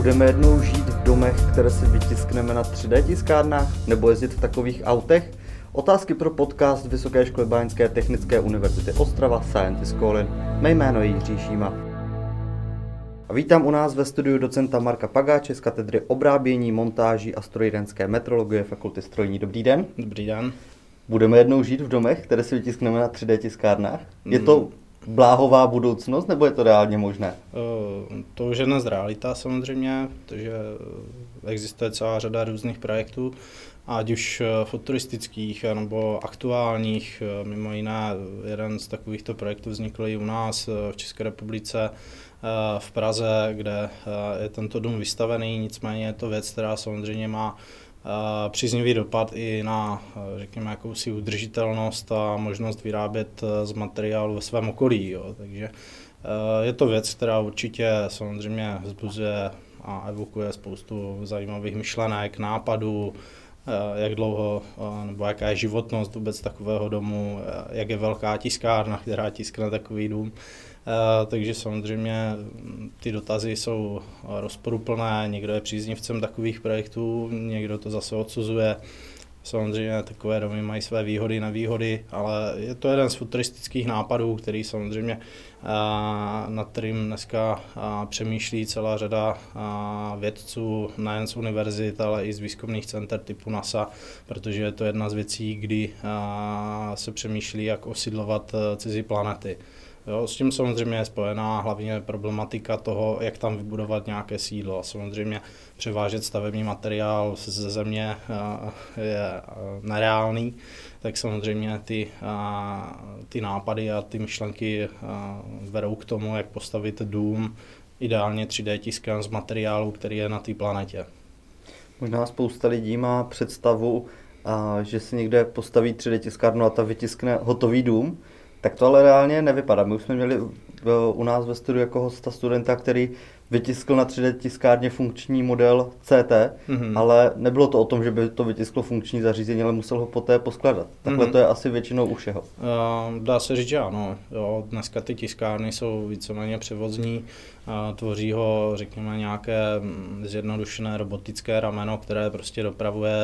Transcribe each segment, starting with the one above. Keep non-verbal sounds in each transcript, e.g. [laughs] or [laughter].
Budeme jednou žít v domech, které si vytiskneme na 3D tiskárnách, nebo jezdit v takových autech? Otázky pro podcast Vysoké školy Báňské technické univerzity Ostrava Scientist Calling. Mé jméno je Jiří Šíma. A vítám u nás ve studiu docenta Marka Pagáče z katedry obrábění, montáží a strojírenské metrologie Fakulty strojní. Dobrý den. Dobrý den. Budeme jednou žít v domech, které si vytiskneme na 3D tiskárnách? Je to bláhová budoucnost, nebo je to reálně možné? Eh, to už je dnes realita samozřejmě, protože existuje celá řada různých projektů, ať už eh, futuristických nebo aktuálních. Eh, mimo jiné, jeden z takovýchto projektů vznikl i u nás v České republice v Praze, kde je tento dům vystavený, nicméně je to věc, která samozřejmě má příznivý dopad i na, řekněme, jakousi udržitelnost a možnost vyrábět eh, z materiálu ve svém okolí. Jo. Takže eh, je to věc, která určitě samozřejmě vzbuzuje a evokuje spoustu zajímavých myšlenek, nápadů, eh, jak dlouho nebo jaká je životnost vůbec takového domu, jak je velká tiskárna, která tiskne takový dům. Eh, takže samozřejmě ty dotazy jsou rozporuplné, někdo je příznivcem takových projektů, někdo to zase odsuzuje. Samozřejmě takové domy mají své výhody, nevýhody, ale je to jeden z futuristických nápadů, který samozřejmě eh, nad kterým dneska eh, přemýšlí celá řada vědců, nejen z univerzit, ale i z výzkumných center typu NASA, protože je to jedna z věcí, kdy se přemýšlí, jak osidlovat cizí planety. Jo, s tím samozřejmě je spojená hlavně problematika toho, jak tam vybudovat nějaké sídlo. A samozřejmě převážet stavební materiál ze země eh, je eh, nereálný, tak samozřejmě ty, eh, ty nápady a ty myšlenky vedou k tomu, jak postavit dům, ideálně 3D tiskem z materiálu, který je na té planetě. Možná spousta lidí má představu, že si někde postaví 3D tiskárnu a ta vytiskne hotový dům, tak to ale reálně nevypadá. My už jsme měli u nás ve studiu jako hosta studenta, který vytiskl na 3D tiskárně funkční model CT, mm-hmm. ale nebylo to o tom, že by to vytisklo funkční zařízení, ale musel ho poté poskladat. Takhle mm-hmm. to je asi většinou u všeho. Uh, dá se říct, že ano. Jo, dneska ty tiskárny jsou víceméně převozní, uh, tvoří ho, řekněme, nějaké mm, zjednodušené robotické rameno, které prostě dopravuje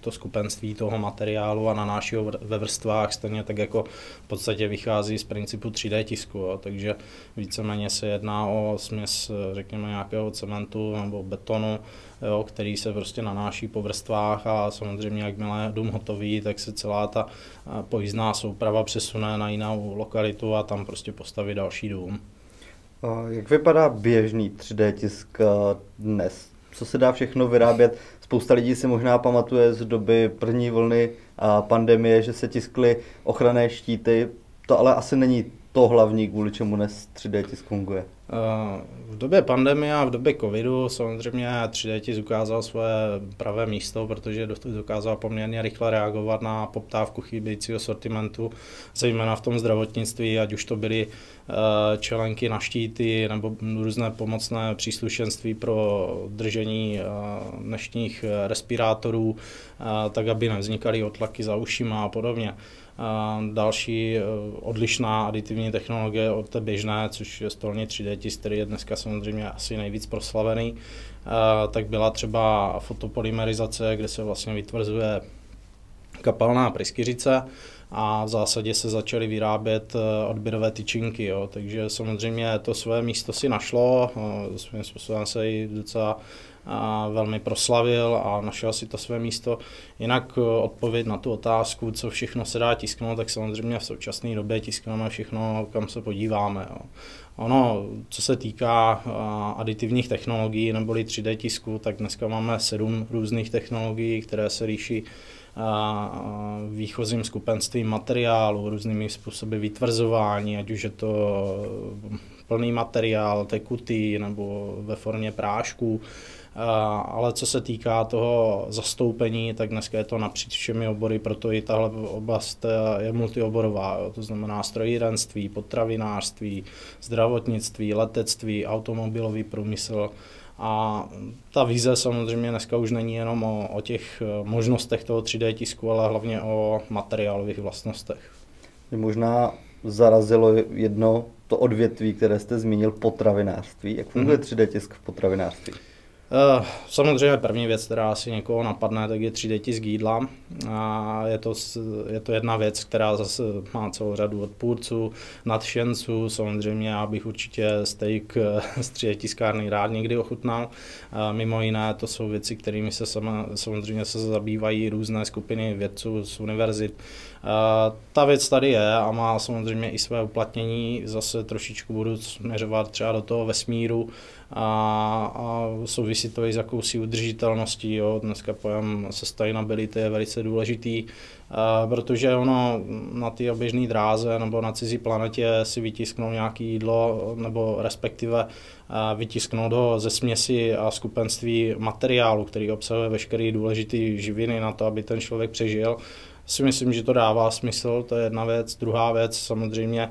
to skupenství toho materiálu a nanáší ho ve vrstvách, stejně tak jako v podstatě vychází z principu 3D tisku. Jo. Takže víceméně se jedná o směs, řekněme, řekněme, nějakého cementu nebo betonu, jo, který se prostě nanáší po vrstvách a samozřejmě jakmile dům hotový, tak se celá ta pojízdná souprava přesune na jinou lokalitu a tam prostě postaví další dům. Jak vypadá běžný 3D tisk dnes? Co se dá všechno vyrábět? Spousta lidí si možná pamatuje z doby první vlny pandemie, že se tiskly ochranné štíty. To ale asi není to hlavní, kvůli čemu dnes 3D tisk funguje. V době pandemie a v době covidu samozřejmě 3D tisk ukázal svoje pravé místo, protože dokázal poměrně rychle reagovat na poptávku chybějícího sortimentu, zejména v tom zdravotnictví, ať už to byly eh, čelenky na štíty nebo různé pomocné příslušenství pro držení eh, dnešních respirátorů, eh, tak aby nevznikaly otlaky za ušima a podobně. Další odlišná aditivní technologie od té běžné, což je stolně 3D tisk, který je dneska samozřejmě asi nejvíc proslavený, tak byla třeba fotopolymerizace, kde se vlastně vytvrzuje kapalná pryskyřice a v zásadě se začaly vyrábět e, odběrové tyčinky, jo. takže samozřejmě to své místo si našlo, e, svým způsobem se i docela a velmi proslavil a našel si to své místo. Jinak odpověď na tu otázku, co všechno se dá tisknout, tak samozřejmě v současné době tiskneme všechno, kam se podíváme. Jo. Ono, co se týká aditivních technologií neboli 3D tisku, tak dneska máme sedm různých technologií, které se líší výchozím skupenstvím materiálu, různými způsoby vytvrzování, ať už je to plný materiál, tekutý nebo ve formě prášků. Ale co se týká toho zastoupení, tak dneska je to napříč všemi obory, proto i tahle oblast e, je multioborová, jo. to znamená strojírenství, potravinářství, zdravotnictví, letectví, automobilový průmysl. A ta vize samozřejmě dneska už není jenom o, o těch e, možnostech toho 3D tisku, ale hlavně o materiálových vlastnostech. Mě možná zarazilo jedno to odvětví, které jste zmínil, potravinářství. Jak funguje mm-hmm. 3D tisk v potravinářství? Eh, samozřejmě první věc, která asi někoho napadne, tak je 3D tisk jídla. A je to, je to jedna věc, která zase má celou řadu odpůrců, nadšenců. Samozřejmě já bych určitě steak eh, z 3D tiskárny rád někdy ochutnal. A mimo jiné to jsou věci, kterými se sama, samozřejmě se zabývají různé skupiny vědců z univerzit. A ta věc tady je a má samozřejmě i své uplatnění. Zase trošičku budu směřovat třeba do toho vesmíru, a, a souvisí to i s jakousi udržitelností. Jo. Dneska pojem sustainability je velice důležitý, a, protože ono na té oběžné dráze nebo na cizí planetě si vytisknou nějaké jídlo nebo respektive vytisknout ho ze směsi a skupenství materiálu, který obsahuje veškeré důležité živiny na to, aby ten člověk přežil si myslím, že to dává smysl, to je jedna věc. Druhá věc, samozřejmě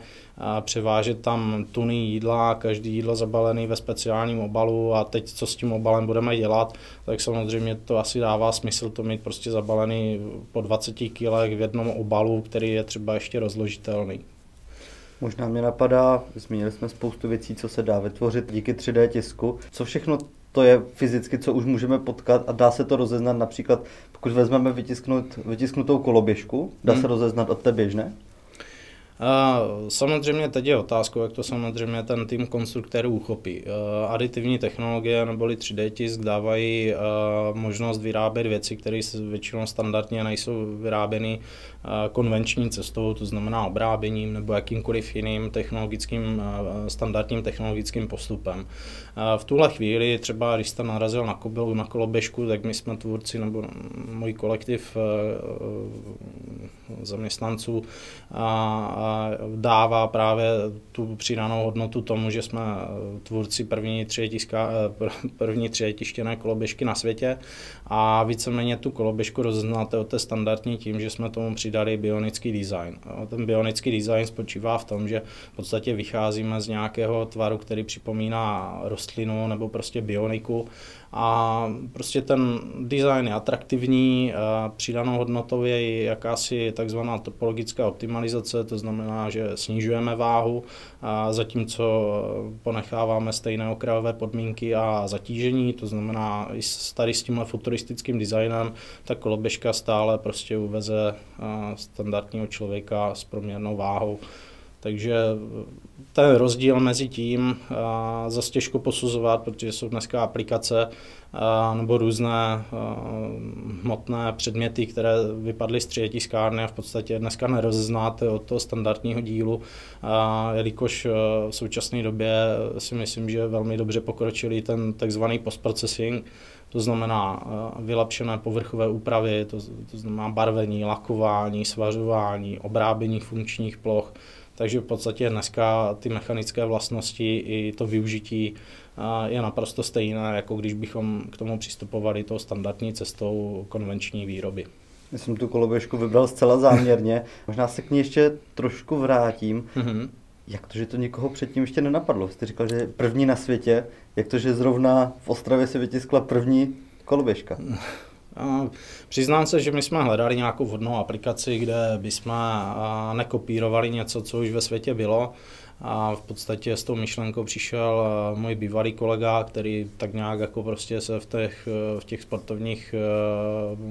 převážet tam tuny jídla, každý jídlo zabalený ve speciálním obalu a teď co s tím obalem budeme dělat, tak samozřejmě to asi dává smysl to mít prostě zabalený po 20 kg v jednom obalu, který je třeba ještě rozložitelný. Možná mě napadá, zmínili jsme spoustu věcí, co se dá vytvořit díky 3D tisku. Co všechno to je fyzicky, co už můžeme potkat a dá se to rozeznat například, pokud vezmeme vytisknout, vytisknutou koloběžku, dá hmm. se rozeznat od té běžné? Samozřejmě teď je otázkou, jak to samozřejmě ten tým konstruktérů uchopí. Aditivní technologie neboli 3D tisk dávají možnost vyrábět věci, které většinou standardně nejsou vyráběny konvenční cestou, to znamená obráběním nebo jakýmkoliv jiným technologickým, standardním technologickým postupem. V tuhle chvíli třeba, když jste narazil na, kobelu, na koloběžku, tak my jsme tvůrci nebo můj kolektiv zaměstnanců a dává právě tu přidanou hodnotu tomu, že jsme tvůrci první třetiska, první třetištěné koloběžky na světě a víceméně tu koloběžku rozeznáte od té standardní tím, že jsme tomu přidali bionický design. Ten bionický design spočívá v tom, že v podstatě vycházíme z nějakého tvaru, který připomíná rostlinu nebo prostě bioniku a prostě ten design je atraktivní, přidanou hodnotou je jakási takzvaná topologická optimalizace, to znamená, že snižujeme váhu, a zatímco ponecháváme stejné okrajové podmínky a zatížení, to znamená i tady s tímhle futuristickým designem, ta koloběžka stále prostě uveze standardního člověka s proměrnou váhou. Takže ten rozdíl mezi tím zase těžko posuzovat, protože jsou dneska aplikace nebo různé hmotné předměty, které vypadly z třetí tiskárny a v podstatě dneska nerozeznáte od toho standardního dílu, jelikož v současné době si myslím, že velmi dobře pokročili ten takzvaný postprocessing, to znamená vylepšené povrchové úpravy, to, to znamená barvení, lakování, svařování, obrábění funkčních ploch, takže v podstatě dneska ty mechanické vlastnosti i to využití je naprosto stejné, jako když bychom k tomu přistupovali to standardní cestou konvenční výroby. Já jsem tu koloběžku vybral zcela záměrně. [laughs] Možná se k ní ještě trošku vrátím. Mm-hmm. Jak to, že to nikoho předtím ještě nenapadlo? Jste říkal, že první na světě. Jak to, že zrovna v Ostravě se vytiskla první koloběžka? [laughs] Přiznám se, že my jsme hledali nějakou vhodnou aplikaci, kde bychom nekopírovali něco, co už ve světě bylo. A v podstatě s tou myšlenkou přišel můj bývalý kolega, který tak nějak jako prostě se v těch, v těch sportovních,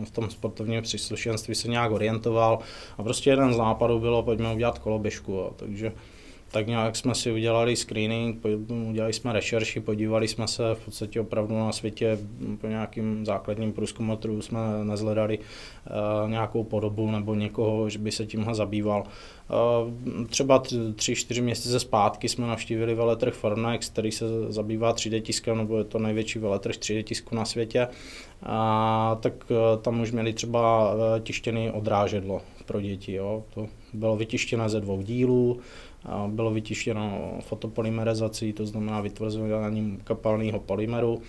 v tom sportovním příslušenství se nějak orientoval. A prostě jeden z nápadů bylo, pojďme udělat koloběžku. Takže tak nějak jsme si udělali screening, udělali jsme rešerši, podívali jsme se v podstatě opravdu na světě po nějakým základním průzkumotrů jsme nezhledali uh, nějakou podobu nebo někoho, že by se tímhle zabýval. Uh, třeba tři, čtyři měsíce zpátky jsme navštívili veletrh Fornex, který se zabývá 3D tiskem, nebo je to největší veletrh 3D tisku na světě. A tak uh, tam už měli třeba tištěný odrážedlo pro děti. Jo. To bylo vytištěné ze dvou dílů, bylo vytištěno fotopolymerizací, to znamená vytvrzováním kapalného polymeru.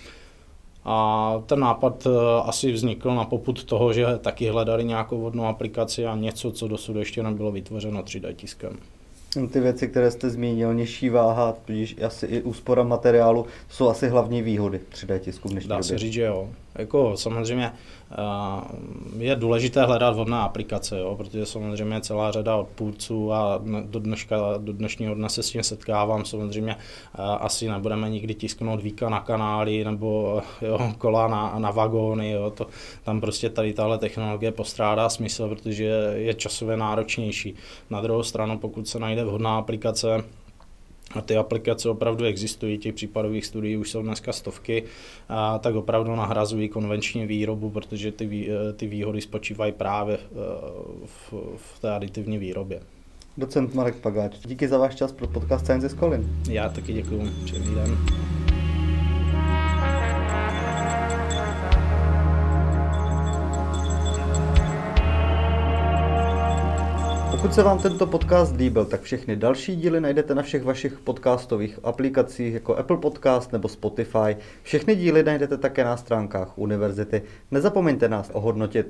A ten nápad eh, asi vznikl na poput toho, že taky hledali nějakou vodnou aplikaci a něco, co dosud ještě nebylo vytvořeno 3D tiskem. Ty věci, které jste zmínil, nižší váha, tudíž asi i úspora materiálu, jsou asi hlavní výhody 3D tisku v dnešní Dá době. se říct, že jo. Jako samozřejmě je důležité hledat vhodná aplikace, jo, protože samozřejmě celá řada odpůrců a do, dneška, do dnešního dne se s tím setkávám. Samozřejmě asi nebudeme nikdy tisknout víka na kanály nebo jo, kola na, na vagóny. Jo, to, tam prostě tady tahle technologie postrádá smysl, protože je časově náročnější. Na druhou stranu, pokud se najde vhodná aplikace, a ty aplikace opravdu existují, těch případových studií už jsou dneska stovky, a tak opravdu nahrazují konvenční výrobu, protože ty, ty výhody spočívají právě v, v té aditivní výrobě. Docent Marek Pagáč, díky za váš čas pro podcast Science is Calling. Já taky děkuji, příjemný den. Pokud se vám tento podcast líbil, tak všechny další díly najdete na všech vašich podcastových aplikacích jako Apple Podcast nebo Spotify. Všechny díly najdete také na stránkách univerzity. Nezapomeňte nás ohodnotit